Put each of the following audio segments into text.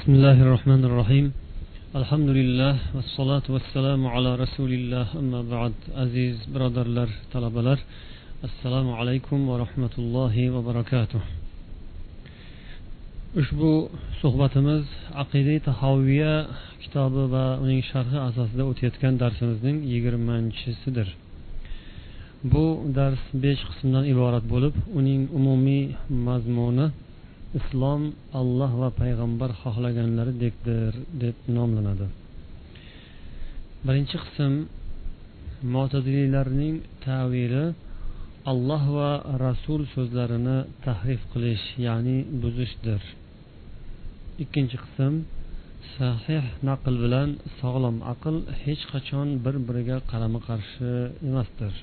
بسم الله الرحمن الرحيم الحمد لله والصلاة والسلام على رسول الله أما بعد عزيز برادر لر طلبة لر السلام عليكم ورحمة الله وبركاته ushbu suhbatimiz aqida tahoviya kitobi va uning sharhi asosida o'tayotgan darsimizning yigirmanchisidir bu dars besh qismdan iborat bo'lib uning umumiy mazmuni islom alloh va payg'ambar xohlaganlaridekdir deb nomlanadi. Birinchi qism mo'tadiliylarning tavili alloh va rasul so'zlarini tahrif qilish ya'ni buzishdir. Ikkinchi qism sahih naql bilan sog'lom aql hech qachon bir biriga qarama qarshi emasdir.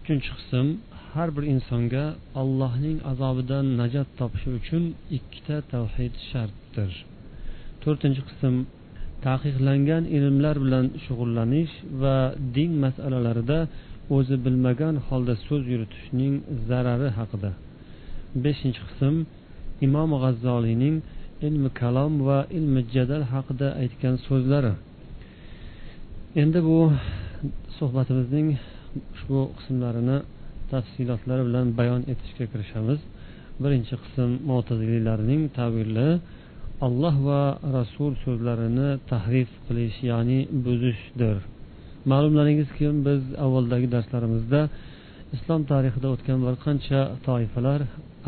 Uchinchi qism har bir insonga allohning azobidan najot topishi uchun ikkita tavhid shartdir. To'rtinchi qism taqiqlangan ilmlar bilan shug'ullanish va din masalalarida o'zi bilmagan holda so'z yuritishning zarari haqida. Beshinchi qism imom g'azzoliyning ilmi kalom va ilmi jadal haqida aytgan so'zlari. Endi bu suhbatimizning ushbu qismlarini tafsilotlari bilan bayon etishga kirishamiz. Birinchi qism mo'taziliylarning tavili alloh va rasul so'zlarini tahrif qilish ya'ni buzishdir. Ma'lumlaringizki biz avvaldagi darslarimizda islom tarixida o'tgan bir qancha toifalar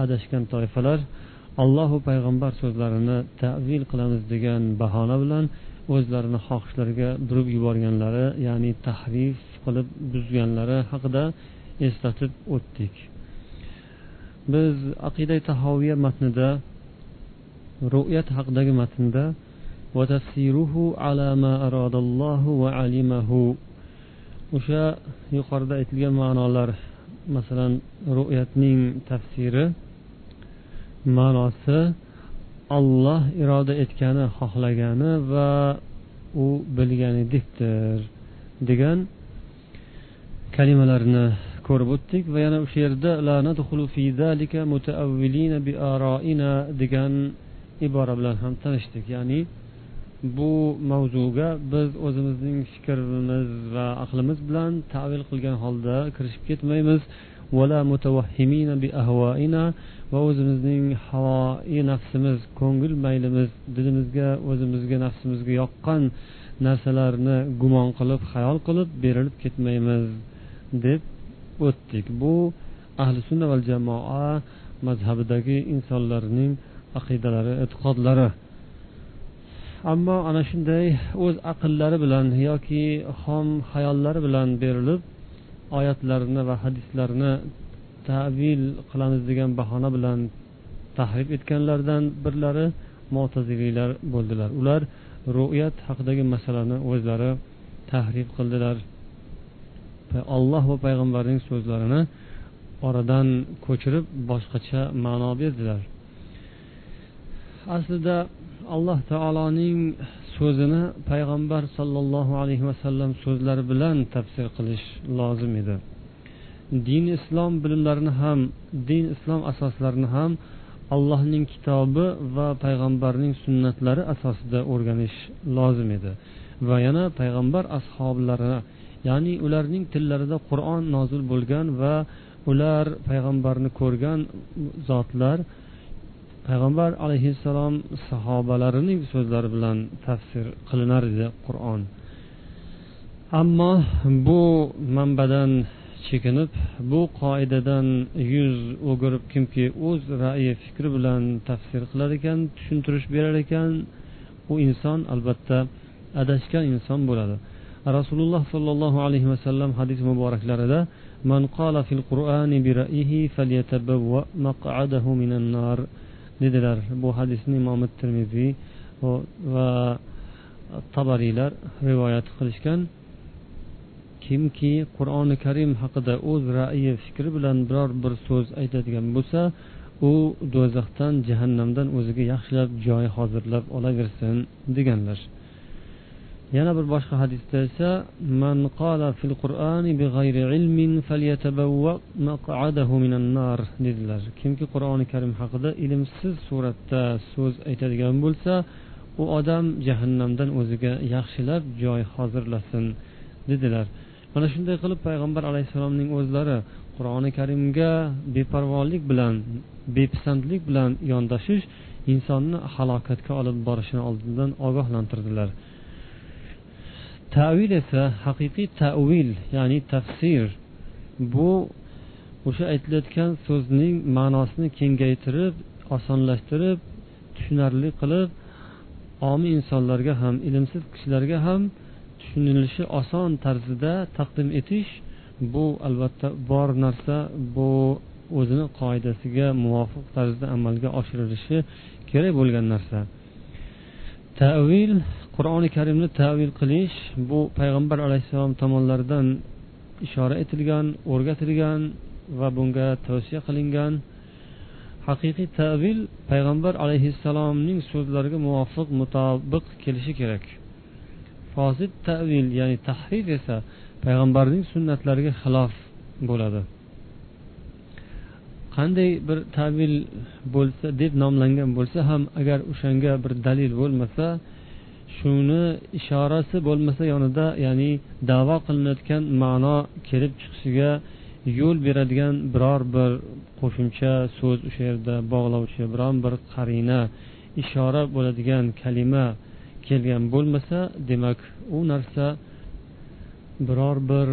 adashgan toifalar allohu payg'ambar so'zlarini tavil qilamiz degan bahona bilan o'zlarini xohishlariga burib yuborganlari ya'ni tahrif qilib buzganlari haqida eslatib o'tdik. Biz aqida tahoviya matnida ru'yat haqidagi matnda o'sha yuqorida aytilgan ma'nolar masalan ru'yatning tafsiri ma'nosi olloh iroda etgani xohlagani va u bilganidekdir degan kalimalarni ko'rib o'tdik va yana o'sha yerda degan ibora bilan ham tanishdik. Ya'ni bu mavzuga biz o'zimizning fikrimiz va aqlimiz bilan tavil qilgan holda kirishib ketmaymiz. Va o'zimizning havoi nafsimiz ko'ngil maylimiz dilimizga o'zimizga nafsimizga yoqqan narsalarni gumon qilib xayol qilib berilib ketmaymiz deb o'tdik. Bu ahli sunna val jamoa mazhabidagi insonlarning aqidalari e'tiqodlari. Ammo ana shunday o'z aqllari bilan yoki xom hayollari bilan berilib oyatlarni va hadislarni tavil qilamiz degan bahona bilan tahrif etganlardan birlari mo'taziliylar bo'ldilar. Ular ru'yat haqidagi masalani o'zlari tahrif qildilar. Olloh va payg'ambarning so'zlarini oradan ko'chirib boshqacha ma'no berdilar. Aslida alloh taoloning so'zini payg'ambar sollallohu alayhi vasallam so'zlari bilan tafsir qilish lozim edi. Din islom bilimlarini ham din islom asoslarini ham allohning kitobi va payg'ambarning sunnatlari asosida o'rganish lozim edi va yana payg'ambar ashoblarini ya'ni ularning tillarida qur'on nozil bo'lgan va ular payg'ambarni ko'rgan zotlar payg'ambar alayhissalom sahobalarining so'zlari bilan tafsir qilinar edi qur'on. Ammo bu manbadan chekinib bu qoidadan yuz o'girib kimki o'z ra'yi fikri bilan tafsir qilar ekan tushuntirish berar ekan u inson albatta adashgan inson bo'ladi. Rasululloh sollallohu alayhi vasallam hadis muboraklarida man qala fil qur'ani bi ra'yihi falyatabawwa maq'adahu minan nar. Dedilar bu hadisni imom termiziy va tabariylar rivoyat qilishgan. Kimki qur'oni karim haqida o'z ra'yi fikri bilan biror bir so'z aytadigan bo'lsa u do'zaxdan jahannamdan o'ziga yaxshilab joy hozirlab olaversin deganlar. Yana bir boshqa hadisda esa man qala fil qur'ani bighayri ilmin falyatabawwa maq'adahu minan nar dedilar. Kimki qur'oni karim haqida ilmsiz suratda so'z aytadigan bo'lsa u odam jahannamdan o'ziga yaxshilab joy hozirlasin dedilar. Mana shunday qilib payg'ambar alayhissalomning o'zlari qur'oni karimga beparvolik bilan bepisandlik bilan yondashish insonni halokatga olib borishini oldindan ogohlantirdilar. Tavil esa haqiqiy tavil ya'ni tafsir. Bu o'sha aytilayotgan so'zning ma'nosini kengaytirib osonlashtirib tushunarli qilib omi insonlarga ham ilmsiz kishilarga ham tushunilishi oson tarzida taqdim etish bu albatta bor narsa bu o'zini qoidasiga muvofiq tarzda amalga oshirilishi kerak bo'lgan narsa. Tavil qur'oni karimni tavil qilish bu payg'ambar alayhissalom tomonlaridan ishora etilgan o'rgatilgan va bunga tavsiya qilingan. Haqiqiy tavil payg'ambar alayhissalomning so'zlariga muvofiq mutobiq kelishi kerak. Fosil tavil ya'ni tahrif esa payg'ambarning sunnatlariga xilof bo'ladi. Qanday bir tavil bo'lsa deb nomlangan bo'lsa ham agar o'shanga bir dalil bo'lmasa shuni ishorasi bo'lmasa yonida ya'ni davo qilinayotgan ma'no kelib chiqishiga yo'l beradigan biror bir qo'shimcha so'z o'sha yerda bog'lovchi biron bir qarina ishora bo'ladigan kalima kelgan bo'lmasa demak u narsa biror bir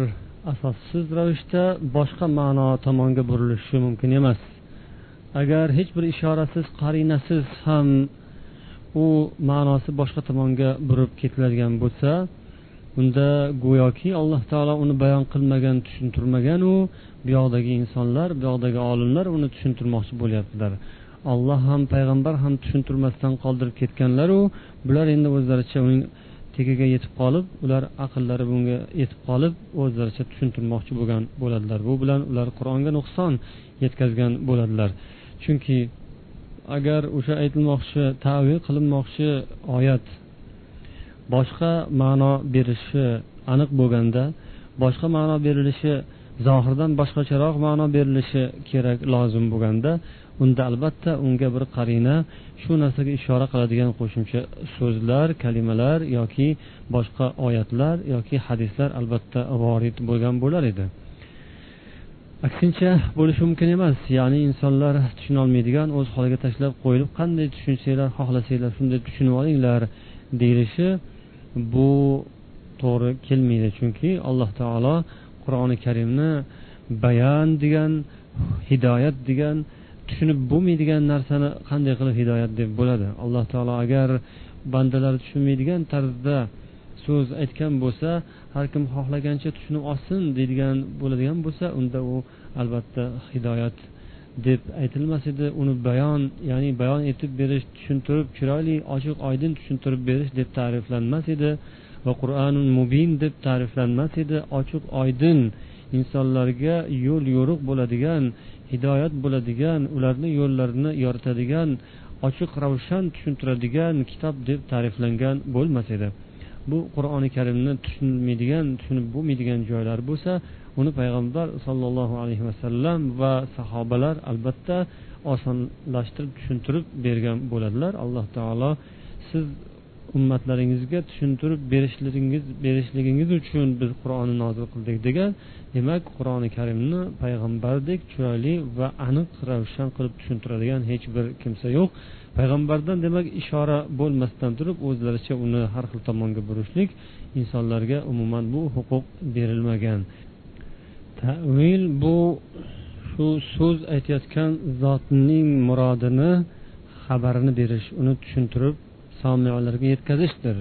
asossiz ravishda boshqa ma'no tomonga burilishi mumkin emas. Agar hech bir ishorasiz qarinasiz ham u ma'nosi boshqa tomonga burib ketiladigan bo'lsa unda go'yoki alloh taolo uni bayon qilmagan tushuntirmaganu bu yoqdagi insonlar bu yoqdagi olimlar uni tushuntirmoqchi bo'lyaptilar. Olloh ham payg'ambar ham tushuntirmasdan qoldirib ketganlaru bular endi o'zlaricha uning tagiga yetib qolib ular aqllari bunga yetib qolib o'zlaricha tushuntirmoqchi bo'lgan bo'ladilar. Bu bilan ular qur'onga nuqson yetkazgan bo'ladilar. Chunki agar o'sha aytilmoqchi tavil qilinmoqchi oyat boshqa ma'no berishi aniq bo'lganda boshqa ma'no berilishi zohirdan boshqacharoq ma'no berilishi kerak lozim bo'lganda unda albatta unga bir qarina shu narsaga ishora qiladigan qo'shimcha so'zlar kalimalar yoki boshqa oyatlar yoki hadislar albatta vorid bo'lgan bo'lar edi. Aksincha bo'lishi mumkin emas. Ya'ni insonlar tushunolmaydigan o'z holiga tashlab qo'yilib qanday tushunsanglar xohlasanglar shunday tushunib olinglar deyilishi bu to'g'ri kelmaydi. Chunki alloh taolo qur'oni karimni bayan degan hidoyat degan tushunib bo'lmaydigan narsani qanday qilib hidoyat deb bo'ladi? Alloh taolo agar bandalar tushunmaydigan tarzda so'z aytgan bo'lsa har kim xohlagancha tushunib olsin deydigan bo'ladigan bo'lsa unda u albatta hidoyat deb aytilmas edi. Uni bayon ya'ni bayon etib berish tushuntirib chiroyli ochiq oydin tushuntirib berish deb ta'riflanmas edi va qur'anun mubin deb ta'riflanmas edi. Ochiq oydin insonlarga yo'l yo'riq bo'ladigan hidoyat bo'ladigan ularni yo'llarini yoritadigan ochiq ravshan tushuntiradigan kitob deb ta'riflangan bo'lmas edi. Bu qur'oni karimni tushunmaydigan tushunib bo'lmaydigan joylar bo'lsa uni payg'ambar sollallohu alayhi vasallam va sahobalar albatta osonlashtirib tushuntirib bergan bo'ladilar. Alloh taolo siz ummatlaringizga tushuntirib berishlaringiz berishligingiz uchun biz qur'onni nozil qildik degan demak qur'oni karimni payg'ambardek chiroyli va aniq ravshan qilib tushuntiradigan hech bir kimsa yo'q. Payg'ambardan demak ishora bo'lmasdan turib o'zlaricha uni har xil tomonga burishlik insonlarga umuman bu huquq berilmagan. Tavil bu shu so'z aytayotgan zotning murodini xabarini berish uni tushuntirib somiyalarga yetkazishdir.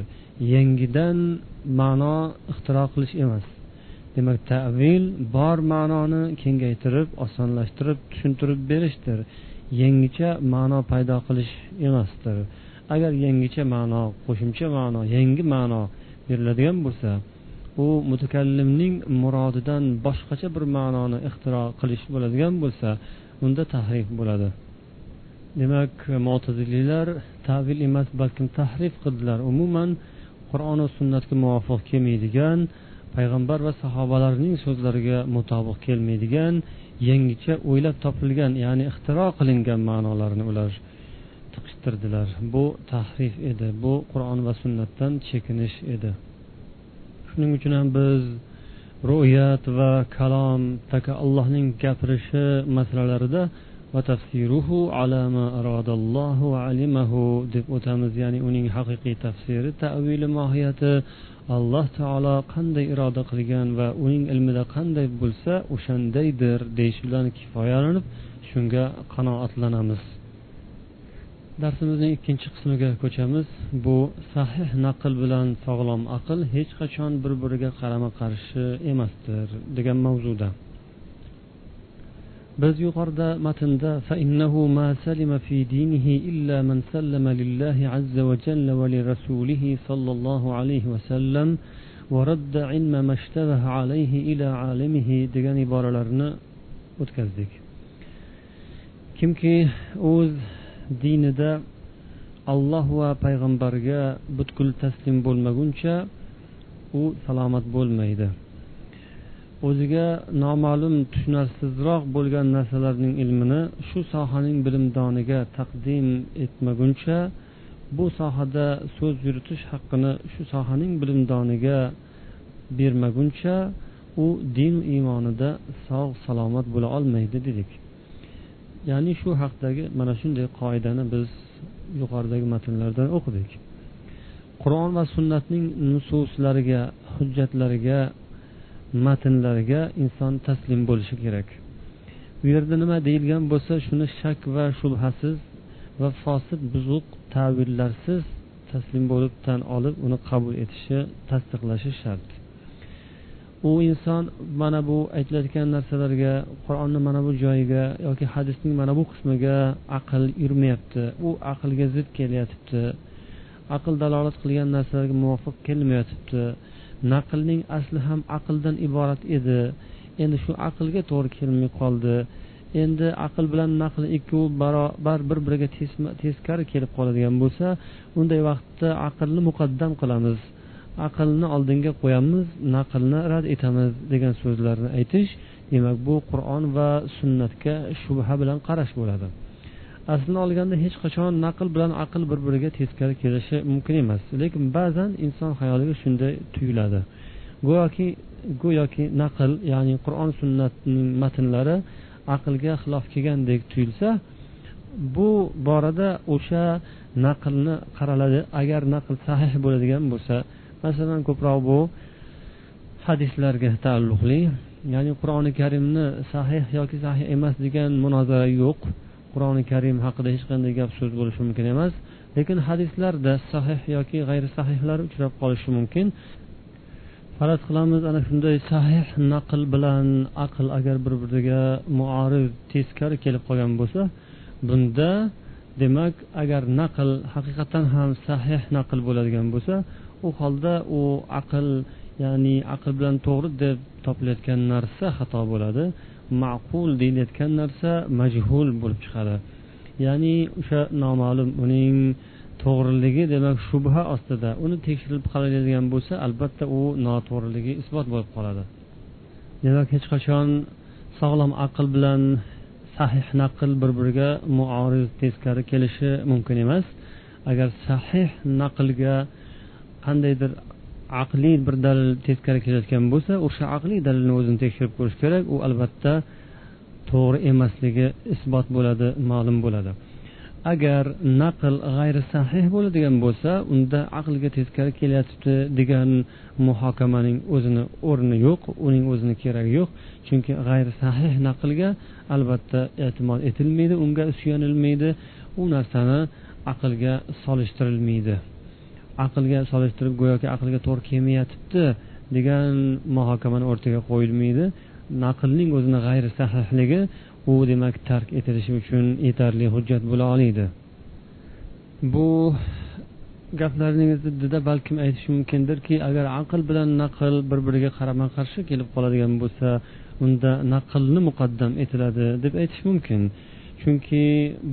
Yangidan ma'no ixtiro qilish emas. Demak tavil bor ma'noni kengaytirib osonlashtirib tushuntirib berishdir. Yangicha ma'no paydo qilish emasdir. Agar yangicha ma'no qo'shimcha ma'no yangi ma'no beriladigan bo'lsa u mutakallimning murodidan boshqacha bir ma'noni ixtiro qilish bo'ladigan bo'lsa unda tahrif bo'ladi. Demak mo'taziliylar tavil emas balkim tahrif qildilar. Umuman qur'on va sunnatga muvofiq kelmaydigan payg'ambar va sahobalarning so'zlariga mutobiq kelmaydigan yangicha o'ylab topilgan ya'ni ixtiro qilingan ma'nolarni ular tiqishtirdilar. Bu tahrif edi bu qur'on va sunnatdan chekinish edi. Shuning uchun ham biz ru'yat va kalom taka allohning gapirishi masalalarida deb o'tamiz ya'ni uning haqiqiy tafsiri tavili mohiyati alloh taolo qanday iroda qilgan va uning ilmida qanday bo'lsa o'shandaydir deyish bilan kifoyalanib shunga qanoatlanamiz. Darsimizning ikkinchi qismiga ko'chamiz. Bu sahih naql bilan sog'lom aql hech qachon bir biriga qarama qarshi emasdir degan mavzuda. biz yuqorida matnda فإنه ما سلم في دينه إلا من سلم لله عز وجل ولرسوله صلى الله عليه وسلم ورد علم ما اشتبه عليه إلى عالمه degan iboralarni o'tkazdik kimki o'z dinida alloh va payg'ambarga butkul taslim bo'lmaguncha u salomat bo'lmaydi O'ziga noma'lum tushunarsizroq bo'lgan narsalarning ilmini shu sohaning bilimdoniga taqdim etmaguncha bu sohada so'z yuritish haqqini shu sohaning bilimdoniga bermaguncha u din iymonida sog' salomat bo'la olmaydi dedik. Ya'ni shu haqdagi mana shunday qoidani biz yuqoridagi matnlardan o'qidik. Qur'on va sunnatning nususlariga hujjatlariga matnlarga inson taslim bo'lishi kerak. U yerda nima deyilgan bo'lsa shuni shak va shubhasiz va fosil buzuq tavillarsiz taslim bo'lib tan olib uni qabul etishi tasdiqlashi shart. U inson mana bu aytilayotgan narsalarga qur'onni mana bu joyiga yoki hadisning mana bu qismiga aql yurmayapti. U aqlga zid kelyotibdi. Aql dalolat qilgan narsalarga muvofiq kelmayotibdi. Naqlning asli ham aqldan iborat edi. Endi shu aqlga to'g'ri kelmay qoldi. Endi aql bilan naql ikkovi barobar bir biriga teskari kelib qoladigan bo'lsa unday vaqtda aqlni muqaddam qilamiz. Aqlni oldinga qo'yamiz naqlni rad etamiz degan so'zlarni aytish demak bu qur'on va sunnatga shubha bilan qarash bo'ladi. Aslini olganda hech qachon naql bilan aql bir biriga teskari kelishi mumkin emas. Lekin ba'zan inson xayoliga shunday tuyuladi. Go'yoki go'yoki naql ya'ni qur'on sunnatning matnlari aqlga xilof kelgandek tuyulsa bu borada o'sha naqlni qaraladi. Agar naql sahih bo'ladigan bo'lsa masalan ko'proq bu hadislarga taalluqli ya'ni qur'oni karimni sahih yoki sahih emas degan munozara yo'q. Qur'oni karim haqida hech qanday gap so'z bo'lishi mumkin emas. Lekin hadislarda sahih yoki g'ayri sahihlar uchrab qolishi mumkin. Faraz qilamiz ana shunday sahih naql bilan aql agar bir biriga muoriz teskari kelib qolgan bo'lsa bunda demak agar naql haqiqatdan ham sahih naql bo'ladigan bo'lsa u holda u aql ya'ni aql bilan to'g'ri deb topilayotgan narsa xato bo'ladi. Ma'qul deyilayotgan narsa majhul bo'lib chiqadi. Ya'ni o'sha noma'lum uning to'g'riligi demak shubha ostida uni tekshirilib qaraladigan bo'lsa albatta u noto'g'riligi isbot bo'lib qoladi. Demak hech qachon sog'lom aql bilan sahih naql bir biriga muoriz teskari kelishi mumkin emas. Agar sahih naqlga qandaydir aqliy bir dalil teskari kelayotgan bo'lsa o'sha aqliy dalilni o'zini tekshirib ko'rish kerak. U albatta to'g'ri emasligi isbot bo'ladi ma'lum bo'ladi. Agar naql g'ayri sahih bo'ladigan bo'lsa unda aqlga teskari kelyapti degan muhokamaning o'zini o'rni yo'q uning o'zini keragi yo'q. Chunki g'ayri sahih naqlga albatta e'timod etilmaydi unga suyanilmaydi u narsani aqlga solishtirilmaydi. Aqlga solishtirib go'yoki aqlga to'g'ri kelmayatibdi degan muhokamani o'rtaga qo'yilmaydi. Naqlning o'zini g'ayri sahihligi u demak tark etilishi uchun yetarli hujjat bo'la oladi bu gaplarning ziddida balkim aytish mumkindirki agar aql bilan naql bir biriga qarama qarshi kelib qoladigan bo'lsa unda naqlni muqaddam etiladi deb aytish mumkin. Chunki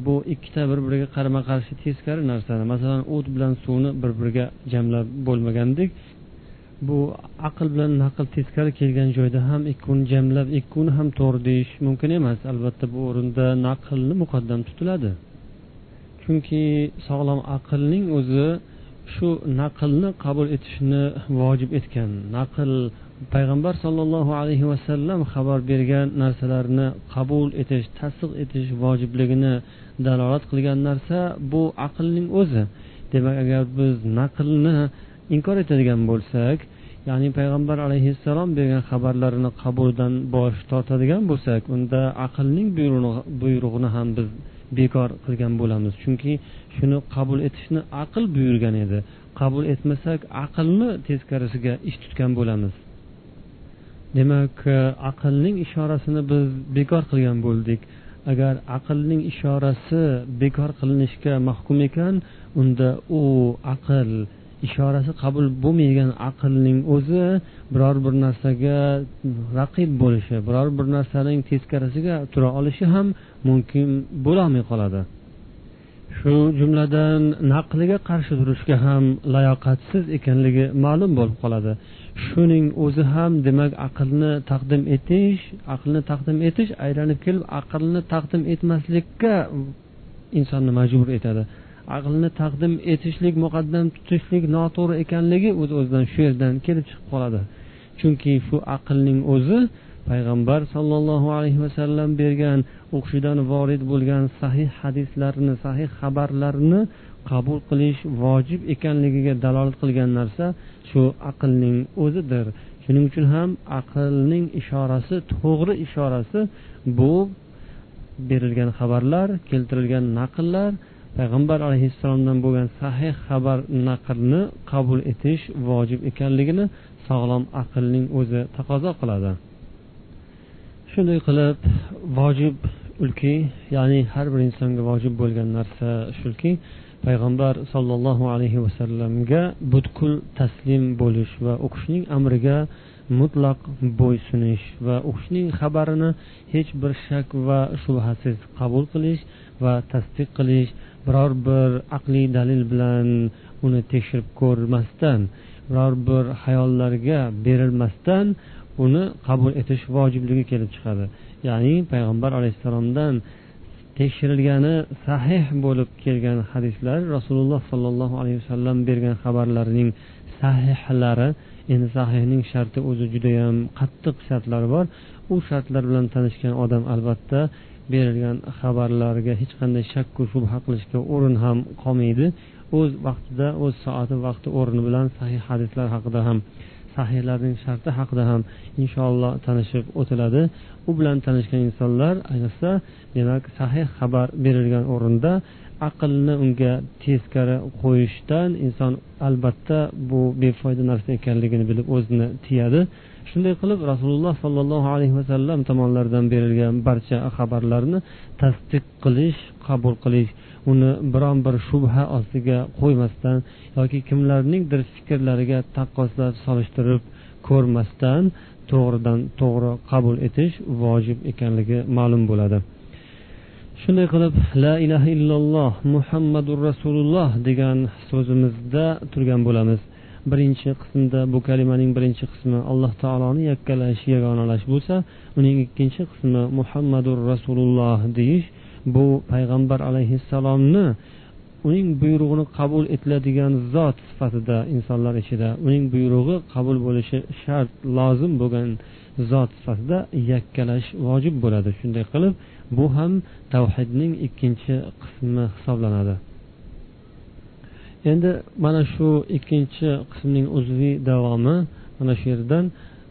bu ikkita bir biriga qarama qarshi teskari narsani masalan o't bilan suvni bir biriga jamlab bo'lmagandek bu aql bilan naql teskari kelgan joyda ham ikkovini jamlab ikkovini ham to'g'ri deyish mumkin emas. Albatta bu o'rinda naqlni muqaddam tutiladi. Chunki sog'lom aqlning o'zi shu naqlni qabul etishni vojib etgan. Naql payg'ambar sollallohu alayhi vasallam xabar bergan narsalarni qabul etish tasdiq etish vojibligini dalolat qilgan narsa bu aqlning o'zi. Demak agar biz naqlni inkor etadigan bo'lsak ya'ni payg'ambar alayhissalom bergan xabarlarini qabuldan bosh tortadigan bo'lsak unda aqlning buyrug'ini ham biz bekor qilgan bo'lamiz. Chunki shuni qabul etishni aql buyurgan edi. Qabul etmasak aqlni teskarisiga ish tutgan bo'lamiz. Demak e, aqlning ishorasini biz bekor qilgan bo'ldik. Agar aqlning ishorasi bekor qilinishga mahkum ekan unda u aql ishorasi qabul bo'lmaydigan aqlning o'zi biror bir narsaga raqib bo'lishi biror bir narsaning teskarisiga tura olishi ham mumkin bo'lolmay qoladi. Shu jumladan naqliga qarshi turishga ham layoqatsiz ekanligi ma'lum bo'lib qoladi. Shuning o'zi ham demak aqlni taqdim etish aqlni taqdim etish aylanib kelib aqlni taqdim etmaslikka insonni majbur etadi. Aqlni taqdim etishlik muqaddam tutishlik noto'g'ri ekanligi o'z o'zidan shu yerdan kelib chiqib qoladi. Chunki shu aqlning o'zi payg'ambar sollallohu alayhi vasallam bergan o'qishidan vorid bo'lgan sahih hadislarni sahih xabarlarni qabul qilish vojib ekanligiga dalolat qilgan narsa shu aqlning o'zidir. Shuning uchun ham aqlning ishorasi to'g'ri ishorasi bu berilgan xabarlar keltirilgan naqllar payg'ambar alayhissalomdan bo'lgan sahih xabar naqlni qabul etish vojib ekanligini sog'lom aqlning o'zi taqozo qiladi. Shunday qilib vojib ulki ya'ni har bir insonga vojib bo'lgan narsa shuki payg'ambar sollallohu alayhi vasallamga butkul taslim bo'lish va u kishining amriga mutlaq bo'ysunish va u kishining xabarini hech bir shak va shubhasiz qabul qilish va tasdiq qilish biror bir aqliy dalil bilan uni tekshirib ko'rmasdan biror bir hayollarga berilmasdan uni qabul etish vojibligi kelib chiqadi. Ya'ni payg'ambar alayhissalomdan tekshirilgani sahih bo'lib kelgan hadislar rasululloh sollallohu alayhi vasallam bergan xabarlarning sahihlari endi sahihning sharti o'zi judayam qattiq shartlari bor. U shartlar bilan tanishgan odam albatta berilgan xabarlarga hech qanday shakku shubha qilishga o'rin ham qolmaydi. O'z vaqtida o'z soati vaqti o'rni bilan sahih hadislar haqida ham sahiylarning sharti haqida ham inshaalloh tanishib o'tiladi. U bilan tanishgan insonlar ayniqsa demak sahih xabar berilgan o'rinda aqlni unga teskari qo'yishdan inson albatta bu befoyda narsa ekanligini bilib o'zini tiyadi. Shunday qilib rasululloh sollallohu alayhi vasallam tomonlaridan berilgan barcha xabarlarni tasdiq qilish qabul qilish uni biron bir shubha ostiga qo'ymasdan yoki kimlarningdir fikrlariga taqqoslab solishtirib ko'rmasdan to'g'ridan to'g'ri qabul etish vojib ekanligi ma'lum bo'ladi. Shunday qilib la ilaha illalloh muhammadu rasululloh degan so'zimizda turgan bo'lamiz. Birinchi qismda bu kalimaning birinchi qismi alloh taoloni yakkalash yagonalash bo'lsa uning ikkinchi qismi muhammadu rasululloh deyish bu payg'ambar alayhissalomni uning buyrug'ini qabul etiladigan zot sifatida insonlar ichida uning buyrug'i qabul bo'lishi shart lozim bo'lgan zot sifatida yakkalash vojib bo'ladi. Shunday qilib bu ham tavhidning ikkinchi qismi hisoblanadi. Endi mana shu ikkinchi qismning uzviy davomi mana shu yerdan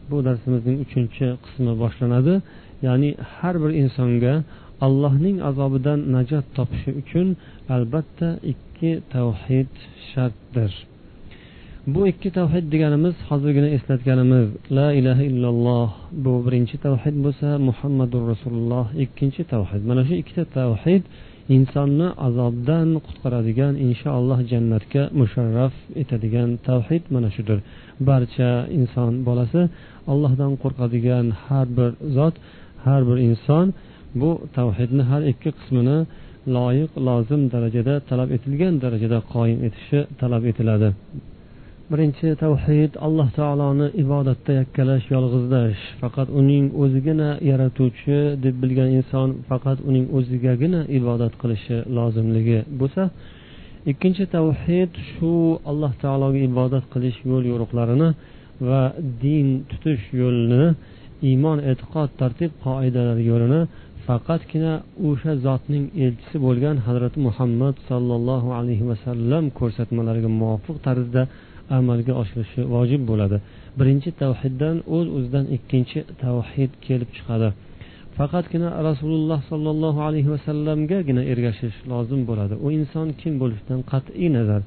bu darsimizning uchinchi qismi boshlanadi. Ya'ni har bir insonga allohning azobidan najot topishi uchun albatta ikki tavhid shartdir. Bu ikki tavhid deganimiz hozirgina eslatganimiz. La ilaha illalloh bu birinchi tavhid bo'lsa muhammadu rasululloh ikkinchi tavhid. Mana shu ikkita tavhid insonni azobdan qutqaradigan inshaalloh jannatga musharraf etadigan tavhid mana shudir. Barcha inson bolasi allohdan qo'rqadigan har bir zot har bir inson bu tavhidni har ikki qismini loyiq lozim darajada talab etilgan darajada qoyim etishi talab etiladi. Birinchi tavhid alloh taoloni ibodatda yakkalash yolg'izlash. Faqat uning o'zigina yaratuvchi deb bilgan inson faqat uning o'zigagina ibodat qilishi lozimligi bo'lsa ikkinchi tavhid shu alloh taologa ibodat qilish yo'l yo'riqlarini va din tutish yo'lini iymon e'tiqod tartib qoidalari yo'lini faqatgina o'sha zotning elchisi bo'lgan hazrati muhammad sollallohu alayhi vasallam ko'rsatmalariga muvofiq tarzda amalga oshirishi vojib bo'ladi. Birinchi tavhiddan o'z o'zidan ikkinchi tavhid kelib chiqadi. Faqatgina rasululloh sollallohu alayhi vasallamgagina ergashish lozim bo'ladi. U inson kim bo'lishidan qat'iy nazar.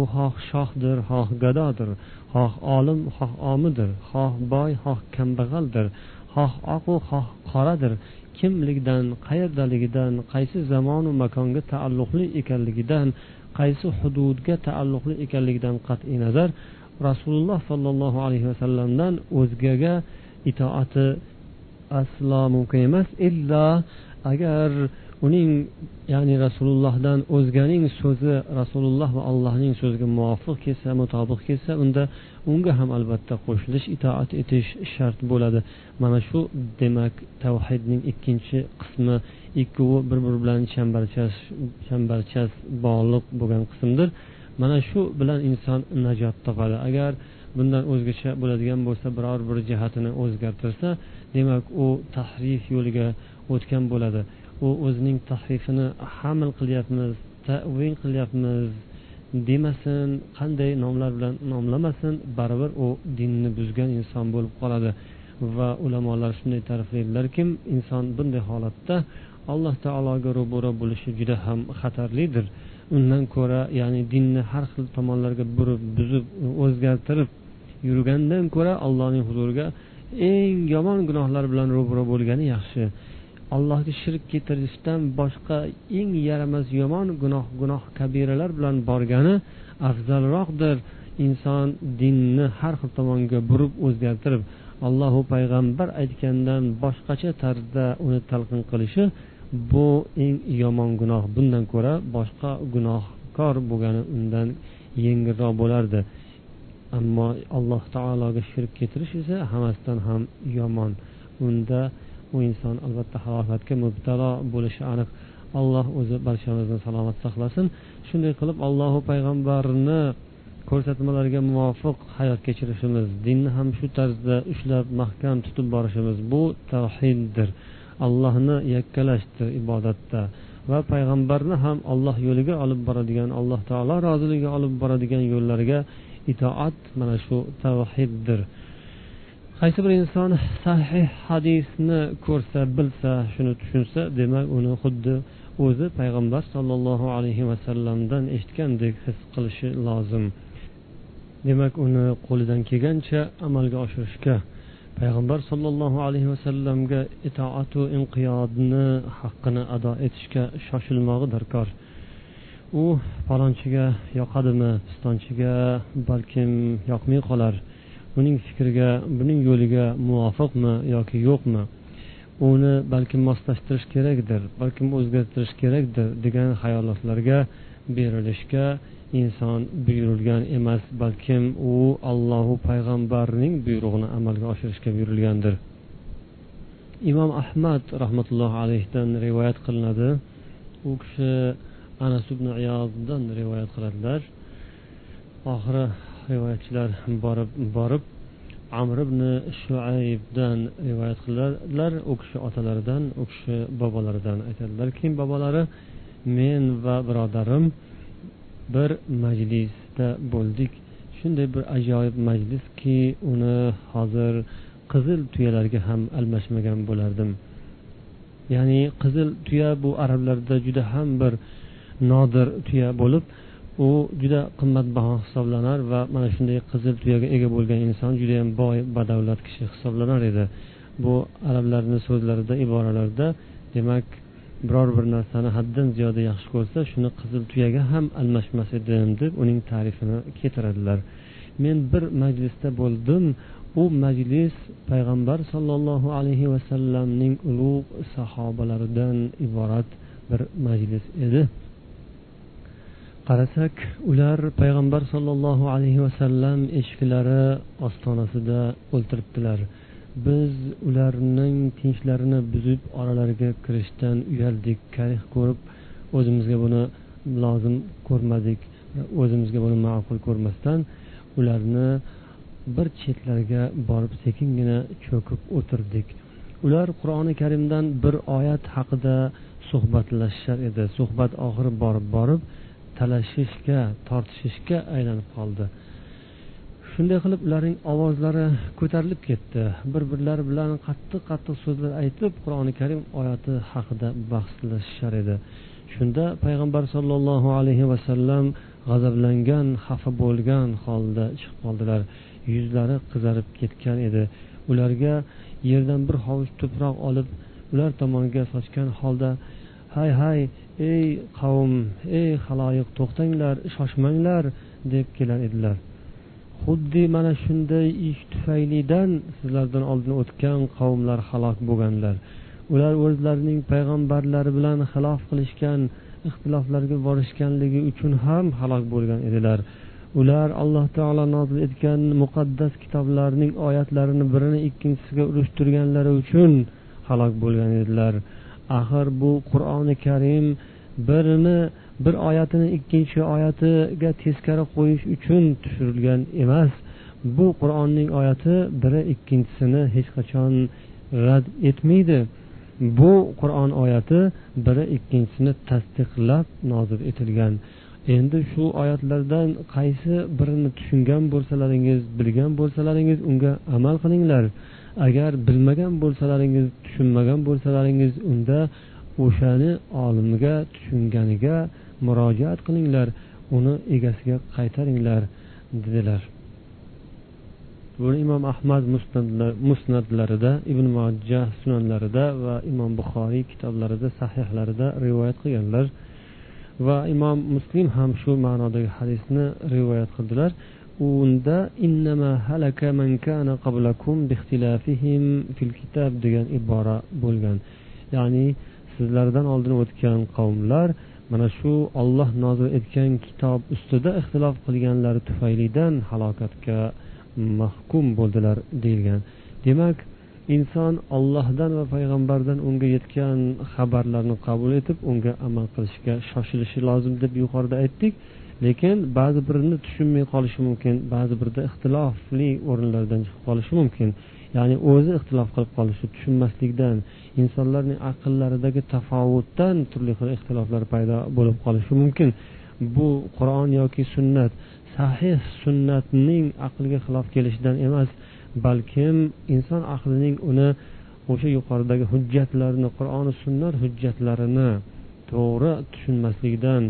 U xoh shohdir xoh gadodir xoh olim xoh omidir xoh boy xoh kambag'aldir xoh oqu xoh qoradir. Kimligidan qayerdaligidan qaysi zamonu makonga taalluqli ekanligidan qaysi hududga taalluqli ekanligidan qat'iy nazar rasululloh sollallohu alayhi vasallamdan o'zgaga itoati aslo mumkin emas. Illo agar uning ya'ni rasulullohdan o'zganing so'zi rasululloh va allohning so'ziga muvofiq kelsa mutobiq kelsa unda unga ham albatta qo'shilish itoat etish shart bo'ladi. Mana shu demak tavhidning ikkinchi qismi ikkovi bir biri bilan chambarchas chambarchas bog'liq bo'lgan qismdir. Mana shu bilan inson najot topadi. Agar bundan o'zgacha bo'ladigan bo'lsa biror bir jihatini o'zgartirsa demak u tahrif yo'liga o'tgan bo'ladi. U o'zining tahrifini hamil qilyapmiz tavil qilyapmiz demasin qanday nomlar bilan nomlamasin baribir u dinni buzgan inson bo'lib qoladi. Va ulamolar shunday ta'riflaydilarki inson bunday holatda alloh taologa ro'baro bo'lishi juda ham xatarlidir. Undan ko'ra ya'ni dinni har xil tomonlarga burib buzib o'zgartirib yurgandan ko'ra allohning huzuriga eng yomon gunohlar bilan ro'baro bo'lgani yaxshi. Allohga shirk keltirishdan boshqa eng yaramas yomon gunoh gunoh kabiralar bilan borgani afzalroqdir. Inson dinni har xil tomonga burib o'zgartirib allohu payg'ambar aytgandan boshqacha tarzda uni talqin qilishi bu eng yomon gunoh. Bundan ko'ra boshqa gunohkor bo'lgani undan yengilroq bo'lardi. Ammo alloh taologa shirk keltirish esa hammasidan ham yomon. Unda u inson albatta halokatga mubtalo bo'lishi aniq. Alloh o'zi barchamizni salomat saqlasin. Shunday qilib allohu payg'ambarni ko'rsatmalariga muvofiq hayot kechirishimiz dinni ham shu tarzda ushlab mahkam tutib borishimiz bu tavhiddir. Allohni yakkalashdir ibodatda va payg'ambarni ham alloh yo'liga olib boradigan alloh taolo roziligiga olib boradigan yo'llarga itoat mana shu tavhiddir. Qaysi bir inson sahih hadisni ko'rsa bilsa shuni tushunsa demak uni xuddi o'zi payg'ambar sollallohu alayhi vasallamdan eshitgandek his qilishi lozim. Demak uni qo'lidan kelgancha amalga oshirishga payg'ambar sollallohu alayhi vasallamga itoatu inqiyodni haqqini ado etishga shoshilmog'i darkor. U falonchiga yoqadimi pistonchiga balkim yoqmay qolar. Uning fikriga buning yo'liga muvofiqmi yoki yo'qmi? Uni balkim moslashtirish kerakdir balkim o'zgartirish kerakdir degan xayolotlarga berilishga inson buyurilgan emas balkim u allohu payg'ambarning buyrug'ini amalga oshirishga buyurilgandir. Imom ahmad rahmatullohi alayhidan rivoyat qilinadi. U kishi anas ibn iyoddan rivoyat qiladilar. Oxiri rivoyatchilar borib borib amr ibn shuaybdan rivoyat qiladilar u kishi otalaridan u kishi bobolaridan aytadilar. Keyin bobolari men va birodarim bir majlisda bo'ldik. Shunday bir ajoyib majliski uni hozir qizil tuyalarga ham almashmagan bo'lardim. Ya'ni qizil tuya bu arablarda juda ham bir nodir tuya bo'lib u juda qimmatbaho hisoblanar va mana shunday qizil tuyaga ega bo'lgan inson judayam boy badavlat kishi hisoblanar edi. Bu arablarni so'zlarida iboralarida demak biror bir narsani haddan ziyoda yaxshi ko'rsa shuni qizil tuyaga ham almashmas edim deb uning ta'rifini keltiradilar. Men bir majlisda bo'ldim. U majlis payg'ambar sollallohu alayhi vasallamning ulug' sahobalaridan iborat bir majlis edi. Qarasak ular payg'ambar sollallohu alayhi vasallam eshiklari ostonasida o'ltiribdilar. Biz ularning tinchlarini buzib oralariga kirishdan uyaldik karih ko'rib o'zimizga buni lozim ko'rmadik o'zimizga buni ma'qul ko'rmasdan ularni bir chetlariga borib sekingina cho'kib o'tirdik. Ular qur'oni karimdan bir oyat haqida suhbatlashishar edi. Suhbat oxiri borib borib talashishga tortishishga aylanib qoldi. Shunday qilib ularning ovozlari ko'tarilib ketdi. Bir birlari bilan qattiq qattiq so'zlar aytib qur'oni karim oyati haqida bahslashishar edi. Shunda payg'ambar sollallohu alayhi vasallam g'azablangan xafa bo'lgan holda chiqib qoldilar. Yuzlari qizarib ketgan edi. Ularga yerdan bir hovuch tuproq olib ular tomoniga sochgan holda hay hay ey qavm ey haloyiq to'xtanglar shoshmanglar deb kelar edilar. Xuddi mana shunday ish tufaylidan sizlardan oldin o'tgan qavmlar halok bo'lganlar. Ular o'zlarining payg'ambarlari bilan xilof qilishgan ixtiloflarga borishganligi uchun ham halok bo'lgan edilar. Ular alloh taolo nozil etgan muqaddas kitoblarning oyatlarini birini ikkinchisiga urushtirganlari uchun halok bo'lgan edilar. Axir bu qur'oni karim birini bir oyatini ikkinchi oyatiga teskari qo'yish uchun tushirilgan emas. Bu qur'onning oyati biri ikkinchisini hech qachon rad etmaydi. Bu qur'on oyati biri ikkinchisini tasdiqlab nozil etilgan. Endi shu oyatlardan qaysi birini tushungan bo'lsalaringiz bilgan bo'lsalaringiz unga amal qilinglar. Agar bilmagan bo'lsalaringiz tushunmagan bo'lsalaringiz unda o'shani olimga tushunganiga murojaat qilinglar uni egasiga qaytaringlar dedilar. Buni imom ahmad musnatlarida ibn mojah sunanlarida va imom buxoriy kitoblarida sahihlarida rivoyat qilganlar va imom muslim ham shu ma'nodagi hadisni rivoyat qildilar. Unda innama halaka man kana qablakum bixtilafihim fil kitab degan ibora bo'lgan. Ya'ni sizlardan oldin o'tgan qavmlar mana shu olloh nozil etgan kitob ustida ixtilof qilganlari tufaylidan halokatga mahkum bo'ldilar deyilgan. Demak inson ollohdan va payg'ambardan unga yetgan xabarlarni qabul etib unga amal qilishga shoshilishi lozim deb yuqorida aytdik. Lekin ba'zi birini tushunmay qolishi mumkin ba'zi birida ixtilofli o'rinlardan chiqib qolishi mumkin. Ya'ni o'zi ixtilof qilib qolishi tushunmaslikdan insonlarning aqllaridagi tafovutdan turli xil ixtiloflar paydo bo'lib qolishi mumkin. Bu qur'on yoki sunnat sahih sunnatning aqlga xilof kelishidan emas balkim inson aqlining uni o'sha yuqoridagi hujjatlarni qur'oni sunnat hujjatlarini to'g'ri tushunmasligidan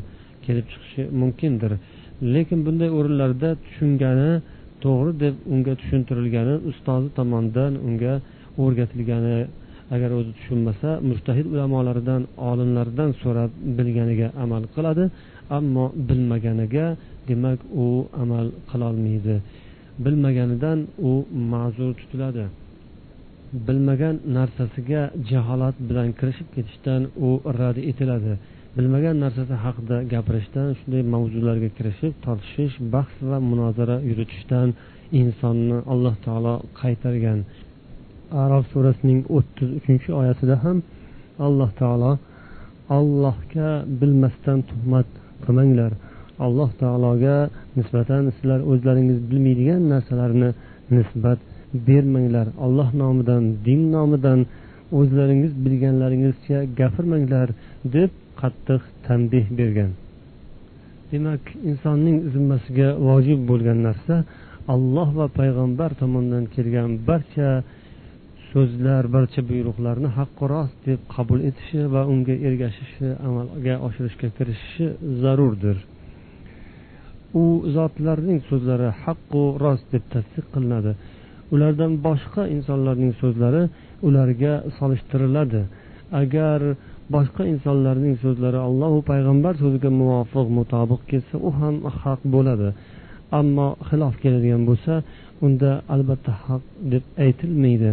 kelib chiqishi mumkindir. Lekin bunday o'rinlarda tushungani to'g'ri deb unga tushuntirilgani ustozi tomonidan unga o'rgatilgani agar o'zi tushunmasa mujtahid ulamolaridan olimlardan so'rab bilganiga amal qiladi ammo bilmaganiga demak u amal qilolmaydi. Bilmaganidan u ma'zur tutiladi. Bilmagan narsasiga jaholat bilan kirishib ketishdan u rad etiladi. Bilmagan narsasi haqida gapirishdan shunday mavzularga kirishib tortishish bahs va munozara yuritishdan insonni alloh taolo qaytargan. Arof surasining o'ttiz uchinchi oyatida ham alloh taolo allohga bilmasdan tuhmat qilmanglar. Alloh taologa nisbatan sizlar o'zlaringiz bilmaydigan narsalarni nisbat bermanglar. Alloh nomidan din nomidan o'zlaringiz bilganlaringizcha gapirmanglar deb qattiq tanbeh bergan. Demak insonning zimmasiga vojib bo'lgan narsa alloh va payg'ambar tomonidan kelgan barcha so'zlar barcha buyruqlarni haqqu rost deb qabul etishi va unga ergashishi amalga oshirishga kirishishi zarurdir. U zotlarning so'zlari haqqu rost deb tasdiq qilinadi. Ulardan boshqa insonlarning so'zlari ularga solishtiriladi. Agar boshqa insonlarning so'zlari allohu payg'ambar so'ziga muvofiq mutobiq kelsa u ham haq bo'ladi. Ammo xilof keladigan bo'lsa unda albatta haq deb aytilmaydi.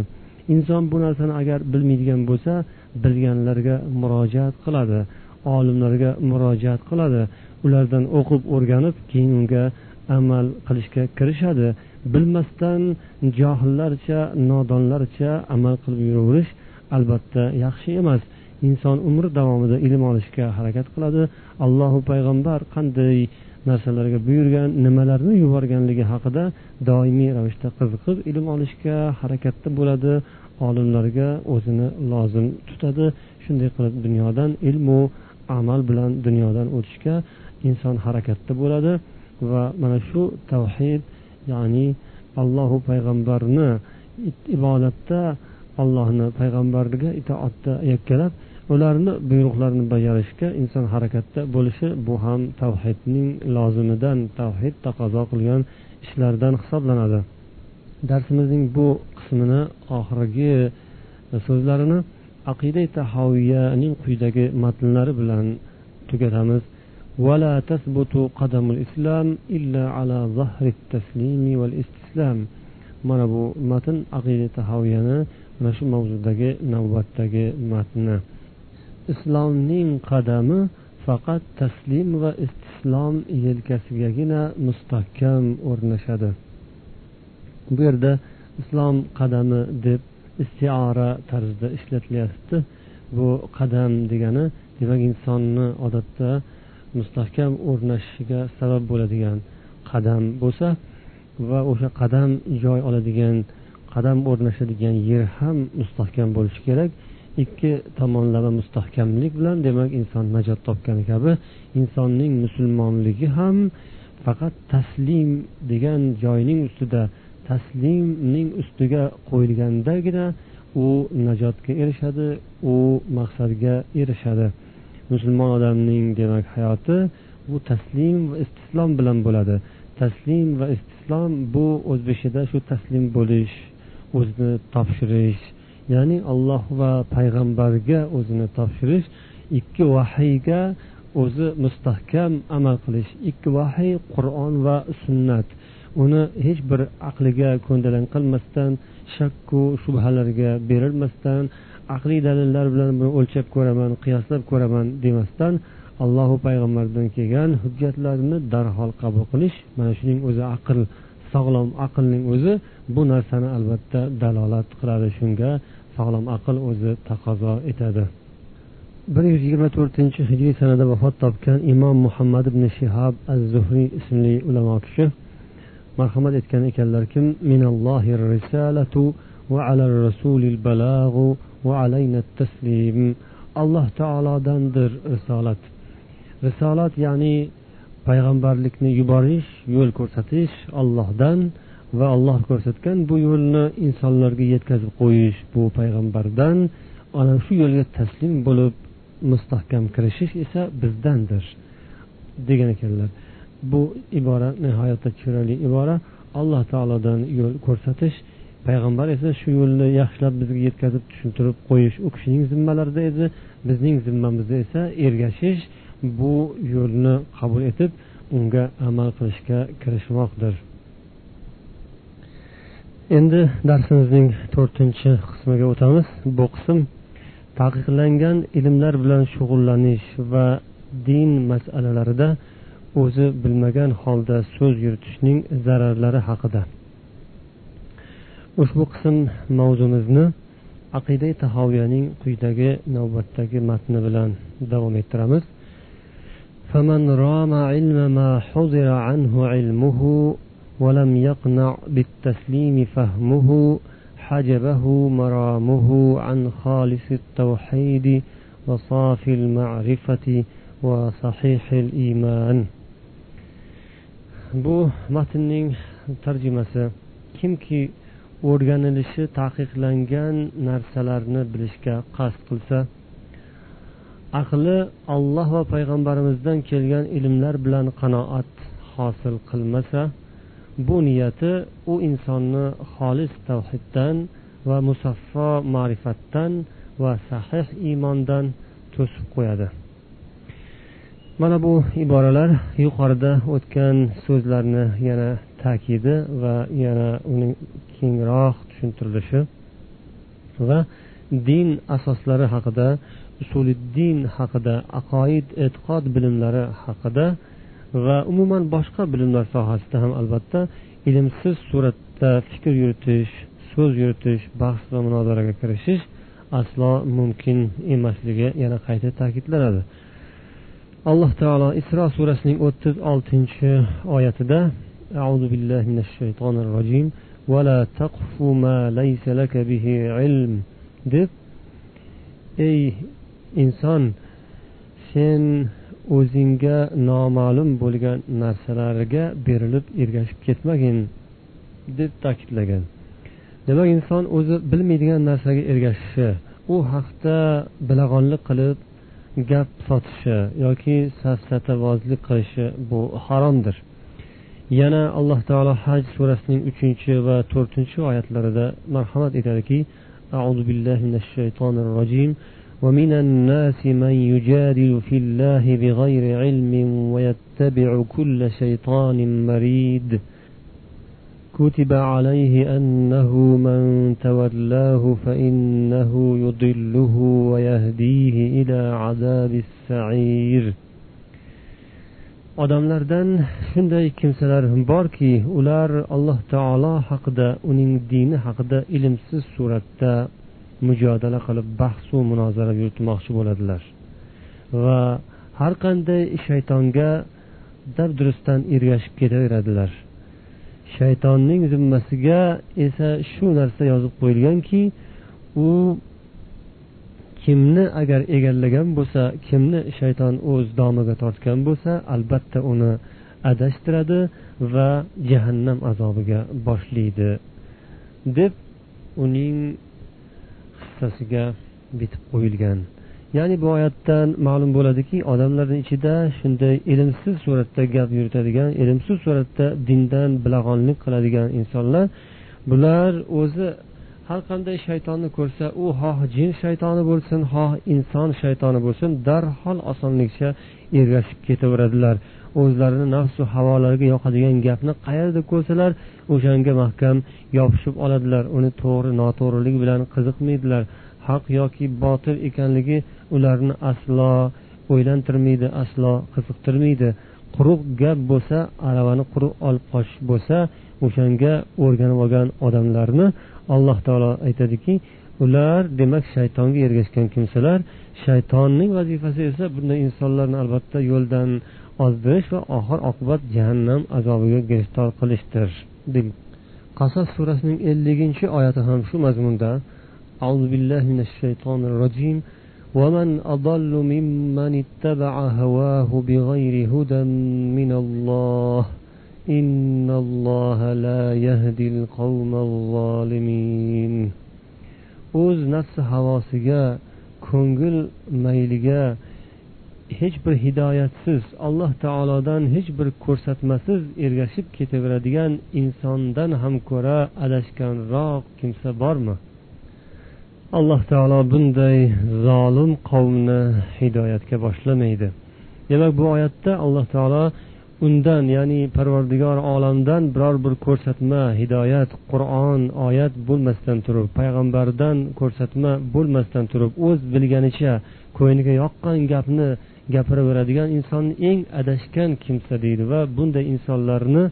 Inson bu narsani agar bilmaydigan bo'lsa bilganlarga murojaat qiladi olimlarga murojaat qiladi. Ulardan o'qib o'rganib keyin unga amal qilishga kirishadi. Bilmasdan johillarcha nodonlarcha amal qilib yuraverish albatta yaxshi emas. Inson umri davomida ilm olishga harakat qiladi. Allohu payg'ambar qanday narsalarga buyurgan nimalarni yuborganligi haqida doimiy ravishda qiziqib ilm olishga harakatda bo'ladi. Olimlarga o'zini lozim tutadi. Shunday qilib dunyodan ilmu amal bilan dunyodan o'tishga inson harakatda bo'ladi. Va mana shu tavhid ya'ni allohu payg'ambarni ibodatda allohni payg'ambarga itoatda yakkalab ularni buyruqlarini bajarishga inson harakatda bo'lishi bu ham tavhidning lozimidan tavhid taqozo qilgan ishlardan hisoblanadi darsimizning bu qismini oxirgi so'zlarini aqida tahoviyaning quyidagi matnlari bilan tugatamiz ولا تثبت قدم الإسلام إلا على ظهر التسليم والاستسلام mana bu matn aqida tahoviyani mana shu mavzudagi navbatdagi matni islomning qadami faqat taslim va istislom yelkasigagina mustahkam o'rnashadi. Bu yerda islom qadami deb istiora tarzida ishlatilyapti. Bu qadam degani demak insonni odatda mustahkam o'rnashishiga sabab bo'ladigan qadam bo'lsa va o'sha qadam joy oladigan qadam o'rnashadigan yer ham mustahkam bo'lishi kerak. Ikki tomonlama mustahkamlik bilan demak inson najot topgani kabi insonning musulmonligi ham faqat taslim degan joyning ustida taslimning ustiga qo'yilgandagina u najotga erishadi u maqsadga erishadi. Musulmon odamning demak hayoti bu taslim va istislom bilan bo'ladi. Taslim va istislom bu o'zbekchada shu taslim bo'lish o'zini topshirish ya'ni alloh va payg'ambarga o'zini topshirish ikki vahiyga o'zi mustahkam amal qilish. Ikki vahiy qur'on va sunnat. Uni hech bir aqliga ko'ndalang qilmasdan shakku shubhalarga berilmasdan aqliy dalillar bilan buni o'lchab ko'raman qiyoslab ko'raman demasdan allohu payg'ambardan kelgan hujjatlarni darhol qabul qilish mana shuning o'zi aql sog'lom aqlning o'zi bu narsani albatta dalolat qiladi shunga sog'lom aql o'zi taqozo etadi. bir yuz yigirma to'rtinchi hijriy sanada vafot topgan imom muhammad ibn shihab az zuhriy ismli ulamo kishi marhamat etgan ekanlarki minallohi risalatu va alal rasulil balag'u va alayna taslim alloh taolodandir risolat. Risolat ya'ni payg'ambarlikni yuborish yo'l ko'rsatish ollohdan va olloh ko'rsatgan bu yo'lni insonlarga yetkazib qo'yish bu payg'ambardan ana shu yo'lga taslim bo'lib mustahkam kirishish esa bizdandir degan ekanlar. Bu ibora nihoyatda chiroyli ibora. Alloh taolodan yo'l ko'rsatish payg'ambar esa shu yo'lni yaxshilab bizga yetkazib tushuntirib qo'yish u kishining zimmalarida edi. Bizning zimmamizda esa ergashish bu yo'lni qabul etib unga amal qilishga kirishmoqdir. endi darsimizning to'rtinchi qismiga o'tamiz bu qism taqiqlangan ilmlar bilan shug'ullanish va din masalalarida o'zi bilmagan holda so'z yuritishning zararlari haqida ushbu qism mavzumizni aqida tahoviyaning quyidagi navbatdagi matni bilan davom ettiramiz فمن رام علم ما حضر عنه علمه ولم يقنع بالتسليم فهمه حجبه مرامه عن خالص التوحيد وصافي المعرفة وصحيح الإيمان bu matnning tarjimasi kimki o'rganilishi taqiqlangan narsalarni bilishga qasd qilsa aqli olloh va payg'ambarimizdan kelgan ilmlar bilan qanoat hosil qilmasa bu niyati u insonni xolis tavhiddan va musaffo ma'rifatdan va sahih iymondan to'sib qo'yadi. Mana bu iboralar yuqorida o'tgan so'zlarni yana ta'kidi va yana uning kengroq tushuntirilishi va din asoslari haqida usuliddin haqida aqoid e'tiqod bilimlari haqida va umuman boshqa bilimlar sohasida ham albatta ilmsiz suratda fikr yuritish so'z yuritish bahs va munozaraga kirishish aslo mumkin emasligi yana qayta ta'kidlanadi alloh taolo isro surasining o'ttiz oltinchi oyatida أعوذ بالله من الشيطان الرجيم ولا تقف ما ليس لك به علم deb ey inson sen o'zingga noma'lum bo'lgan narsalarga berilib ergashib ketmagin deb ta'kidlagan demak inson o'zi bilmaydigan narsaga ergashishi u haqda bilag'onlik qilib gap sotishi yoki safsatavozlik qilishi bu haromdir yana alloh taolo haj surasining uchinchi va to'rtinchi oyatlarida marhamat etadiki أعوذ بالله من الشيطان الرجيم ومن الناس من يجادل في الله بغير علم ويتبع كل شيطان مريد. كتب عليه أنه من تولاه فإنه يضله ويهديه إلى عذاب السعير. Odamlardan shunday kimsalar borki ular alloh taolo haqida uning dini haqida ilmsiz suratda mujodala qilib bahsu munozara yuritmoqchi bo'ladilar. Va har qanday shaytonga dabdurustdan ergashib ketaveradilar. Shaytonning zimmasiga esa shu narsa yozib qo'yilganki u kimni agar egallagan bo'lsa kimni shayton o'z domiga tortgan bo'lsa albatta uni adashtiradi va jahannam azobiga boshlaydi deb uning hissasiga bitib qo'yilgan. Ya'ni bu oyatdan ma'lum bo'ladiki odamlarni ichida shunday ilmsiz suratda gap yuritadigan ilmsiz suratda dindan bilag'onlik qiladigan insonlar bular o'zi har qanday shaytonni ko'rsa u xoh jin shaytoni bo'lsin xoh inson shaytoni bo'lsin darhol osonlikcha ergashib ketaveradilar. O'zlarini nafsu havolariga yoqadigan gapni qayerda ko'rsalar o'shanga mahkam yopishib oladilar. Uni to'g'ri noto'g'riligi bilan qiziqmaydilar. Haq yoki botil ekanligi ularni aslo o'ylantirmaydi aslo qiziqtirmaydi. Quruq gap bo'lsa aravani quruq olib qochish bo'lsa o'shanga o'rganib olgan odamlarni alloh taolo aytadiki ular demak shaytonga ergashgan kimsalar. Shaytonning vazifasi esa bunday insonlarni albatta yo'ldan ozdirish va oxir oqibat jahannam azobiga giriftor qilishdir qasos surasining elliginchi oyati ham shu mazmunda أعوذ بالله من الشيطان الرجيم ومن أضل ممن اتبع هواه بغير هدى من الله إن الله لا يهدي القوم الظالمين o'z nafsi havosiga ko'ngil mayliga hech bir hidoyatsiz alloh taolodan hech bir ko'rsatmasiz ergashib ketaveradigan insondan ham ko'ra adashganroq kimsa bormi? Alloh taolo bunday zolim qavmni hidoyatga boshlamaydi. Demak bu oyatda alloh taolo undan ya'ni parvardigor olamdan biror bir ko'rsatma hidoyat qur'on oyat bo'lmasdan turib payg'ambardan ko'rsatma bo'lmasdan turib o'z bilganicha ko'ngliga yoqqan gapni gapiraveradigan insonni eng adashgan kimsa deydi va bunday insonlarni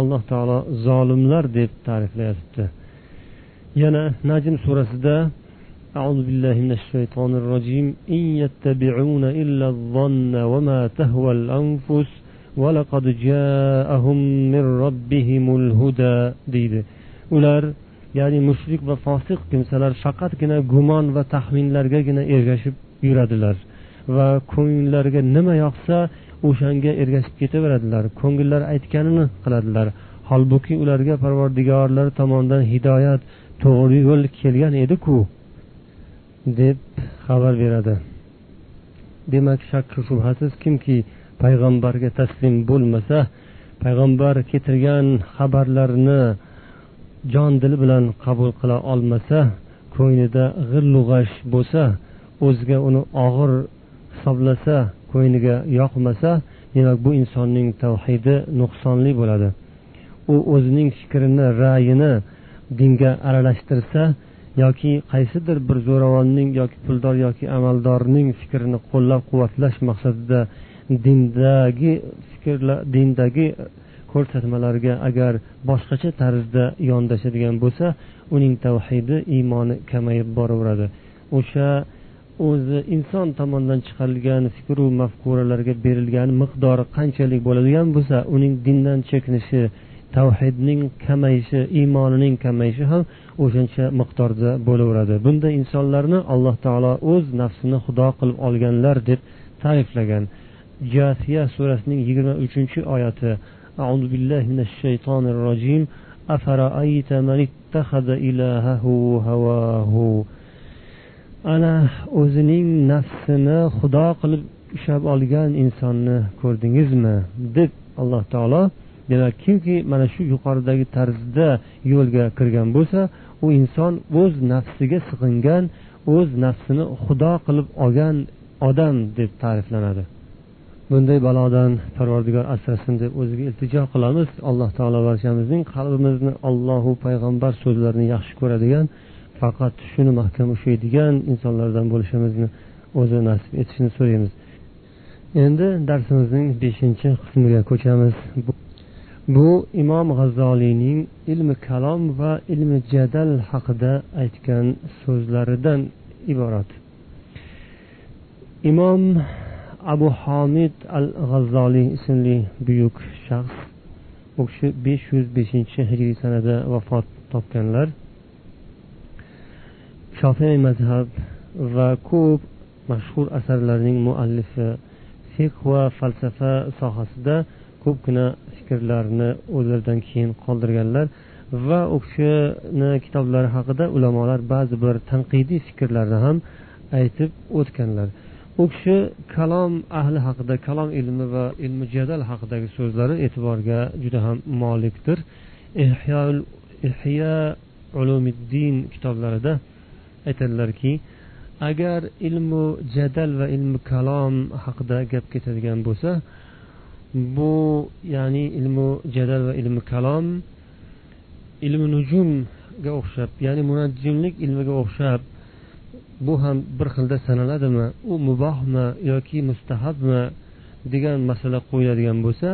alloh taolo zolimlar deb ta'riflayapti yana najm surasida أعوذ بالله من الشيطان الرجيم إن يتبعون إلا الظن وما تهوى الأنفس ولقد جاءهم من ربهم الهدى deydi ular ya'ni mushrik va fosiq kimsalar faqatgina gumon va taxminlargagina ergashib yuradilar Va ko'ngillariga nima yoqsa o'shanga ergashib ketaveradilar. Ko'ngillari aytganini qiladilar. Holbuki ularga parvardigorlari tomonidan hidoyat to'g'ri yo'l kelgan ediku deb xabar beradi. Demak shak shubhasiz kimki payg'ambarga taslim bo'lmasa payg'ambar keltirgan xabarlarni jon dili bilan qabul qila olmasa ko'nglida g'illu g'ash bo'lsa o'ziga uni og'ir hisoblasa ko'ngliga yoqmasa demak bu insonning tavhidi nuqsonli bo'ladi. U o'zining fikrini ra'yini dinga aralashtirsa yoki qaysidir bir zo'ravonning yoki puldor yoki amaldorning fikrini qo'llab quvvatlash maqsadida dindagi fikrlar dindagi ko'rsatmalarga agar boshqacha tarzda yondashadigan bo'lsa uning tavhidi iymoni kamayib boraveradi. O'sha o'zi inson tomonidan chiqarilgan fikru mafkuralarga berilgan miqdori qanchalik bo'ladigan bo'lsa uning dindan chekinishi tavhidning kamayishi iymonining kamayishi ham o'shancha miqdorda bo'laveradi bunday insonlarni alloh taolo o'z nafsini xudo qilib olganlar deb ta'riflagan jasiya surasining yigirma uchinchi oyati أعوذ بالله من الشيطان الرجيم أفرأيت من اتخذ إلهه هواه ana o'zining nafsini xudo qilib ushlab olgan insonni ko'rdingizmi? deb alloh taolo demak kimki mana shu yuqoridagi tarzda yo'lga kirgan bo'lsa u inson o'z nafsiga sig'ingan o'z nafsini xudo qilib olgan odam deb ta'riflanadi. Bunday balodan parvardigor asrasin deb o'ziga iltijo qilamiz. Alloh taolo barchamizning qalbimizni allohu payg'ambar so'zlarini yaxshi ko'radigan faqat shuni mahkam ushlaydigan insonlardan bo'lishimizni o'zi nasib etishini so'raymiz. Endi darsimizning beshinchi qismiga ko'chamiz. Bu imom g'azzoliyning ilmi kalom va ilmi jadal haqida aytgan so'zlaridan iborat. Imom abu homid al g'azzoliy ismli buyuk shaxs u kishi besh yuz beshinchi hijriy sanada vafot topganlar. Shofiy mazhab va ko'p mashhur asarlarning muallifi fiqh va falsafa sohasida ko'pgina fikrlarni o'zlaridan keyin qoldirganlar va u kishini kitoblari haqida ulamolar ba'zi bir tanqidiy fikrlarni ham aytib o'tganlar. U kishi kalom ahli haqida kalom ilmi va ilmi jadal haqidagi so'zlari e'tiborga juda ham molikdir. Ihyo ulumiddin kitoblarida aytadilarki agar ilmu jadal va ilmu kalom haqida gap ketadigan bo'lsa bu ya'ni ilmu jadal va ilmu kalom ilmi nujumga o'xshab ya'ni munajjimlik ilmiga o'xshab bu ham bir xilda sanaladimi u mubohmi yoki mustahabmi degan masala qo'yiladigan bo'lsa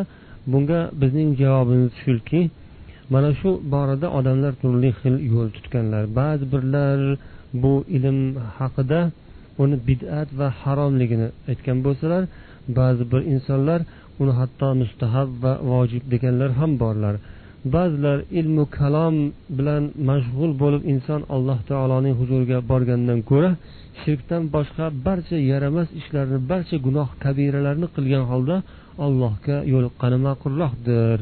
bunga bizning javobimiz shuki mana shu borada odamlar turli xil yo'l tutganlar. Ba'zi birlar bu ilm haqida uni bid'at va haromligini aytgan bo'lsalar ba'zi bir insonlar uni hatto mustahab va vojib deganlar ham borlar. Ba'zilar ilmu kalom bilan mashg'ul bo'lib inson alloh taoloning huzuriga borgandan ko'ra shirkdan boshqa barcha yaramas ishlarni barcha gunoh kabiralarni qilgan holda allohga yo'liqqani ma'qulroqdir?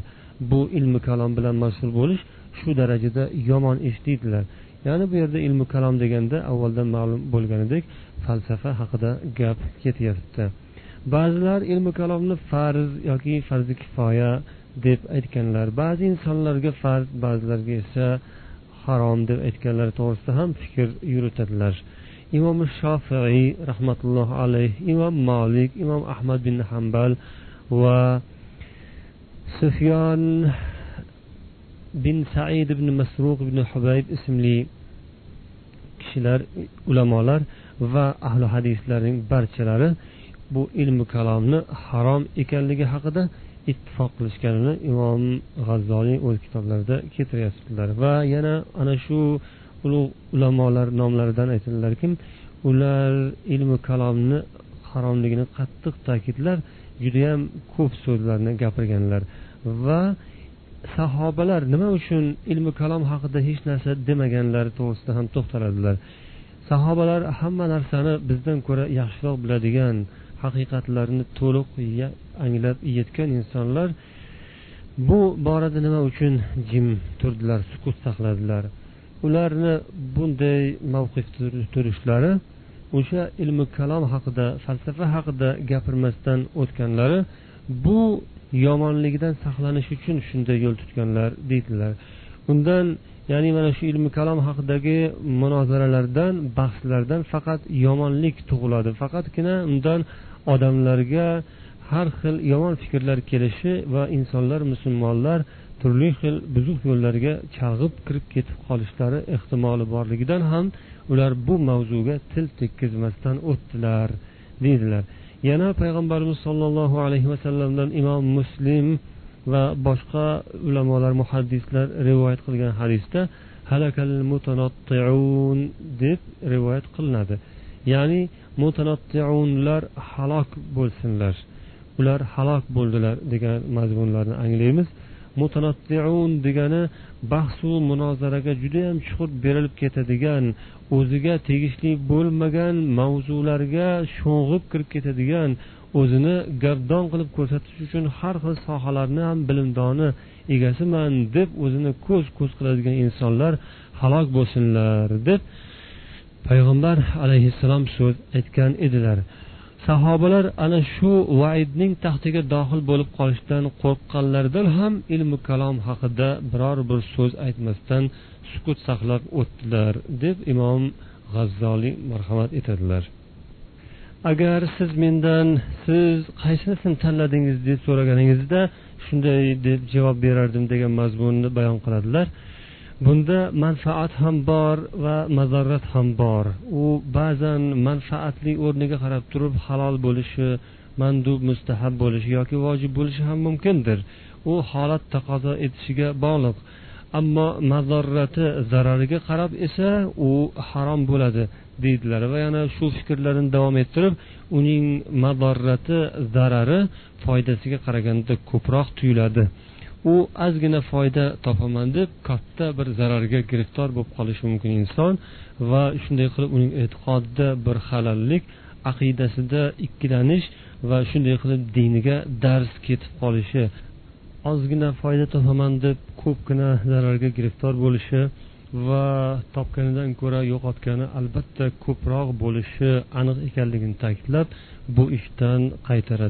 Bu ilmi kalom bilan mashg'ul bo'lish shu darajada yomon ish deydilar. Ya'ni bu yerda ilmi kalom deganda avvaldan ma'lum bo'lganidek falsafa haqida gap ketyapti. Ba'zilar ilmi kalomni farz yoki farzi kifoya deb aytganlar. Ba'zi insonlarga farz ba'zilarga esa harom deb aytganlar. To'g'risida ham fikr yuritadilar. Imom shofiiy rahmatullohi alayh imom molik imom ahmad bin hambal va sufyon bin said ibn masruq ibn hubayb ismli kishilar ulamolar va ahli hadislarning barchalari bu ilmi kalomni harom ekanligi haqida ittifoq qilishganini imom g'azzoliy o'z kitoblarida keltiryaptilar va yana ana shu ulug' ulamolar nomlaridan aytadilarki ular ilmi kalomni haromligini qattiq ta'kidlab judayam ko'p so'zlarni gapirganlar. Va sahobalar nima uchun ilmi kalom haqida hech narsa demaganlari to'g'risida ham to'xtaladilar. Sahobalar hamma narsani bizdan ko'ra yaxshiroq biladigan haqiqatlarni to'liq anglab yetgan insonlar bu borada nima uchun jim turdilar sukut saqladilar? Ularni bunday mavqifda turishlari o'sha ilmi kalom haqida falsafa haqida gapirmasdan o'tganlari bu yomonligidan saqlanish uchun shunday yo'l tutganlar deydilar. Undan ya'ni mana shu ilmi kalom haqidagi munozaralardan bahslardan faqat yomonlik tug'iladi. Faqatgina undan odamlarga har xil yomon fikrlar kelishi va insonlar musulmonlar turli xil buzuq yo'llarga chalg'ib kirib ketib qolishlari ehtimoli borligidan ham ular bu mavzuga til tekkizmasdan o'tdilar deydilar. Yana payg'ambarimiz sollallohu alayhi vasallamdan imom muslim va boshqa ulamolar muhaddislar rivoyat qilgan hadisda deb rivoyat qilinadi. Ya'ni mutanottiunlar halok bo'lsinlar. Ular halok bo'ldilar degan mazmunlarni anglaymiz. Mutanottiun degani bahsu munozaraga judayam chuqur berilib ketadigan o'ziga tegishli bo'lmagan mavzularga sho'ng'ib kirib ketadigan o'zini gardon qilib ko'rsatish uchun har xil sohalarni ham bilimdoni egasiman deb o'zini ko'z ko'z qiladigan insonlar halok bo'lsinlar deb payg'ambar alayhissalom so'z aytgan edilar. Sahobalar ana shu vaidning taxtiga dohil bo'lib qolishdan qo'rqqanlaridan ham ilmu kalom haqida biror bir so'z aytmasdan sukut saqlab o'tdilar deb imom g'azzoliy marhamat etadilar. Agar siz mendan siz qaysinisini tanladingiz deb so'raganingizda shunday deb javob berardim degan mazmunni bayon qiladilar. Bunda manfaat ham bor va mazarrat ham bor. U ba'zan manfaatli o'rniga qarab turib halol bo'lishi mandub mustahab bo'lishi yoki vojib bo'lishi ham mumkindir. U holat taqozo etishiga bog'liq. Ammo mazarrati zarariga qarab esa u harom bo'ladi deydilar va yana shu fikrlarini davom ettirib uning mazarrati zarari foydasiga qaraganda ko'proq tuyuladi. U ozgina foyda topaman deb katta bir zararga giriftor bo'lib qolishi mumkin inson va shunday qilib uning e'tiqodida bir halallik aqidasida ikkilanish va shunday qilib diniga dars ketib qolishi ozgina foyda topaman deb ko'pgina zararga giriftor bo'lishi va topganidan ko'ra yo'qotgani albatta ko'proq bo'lishi aniq ekanligini ta'kidlab bu ishdan qaytaradi.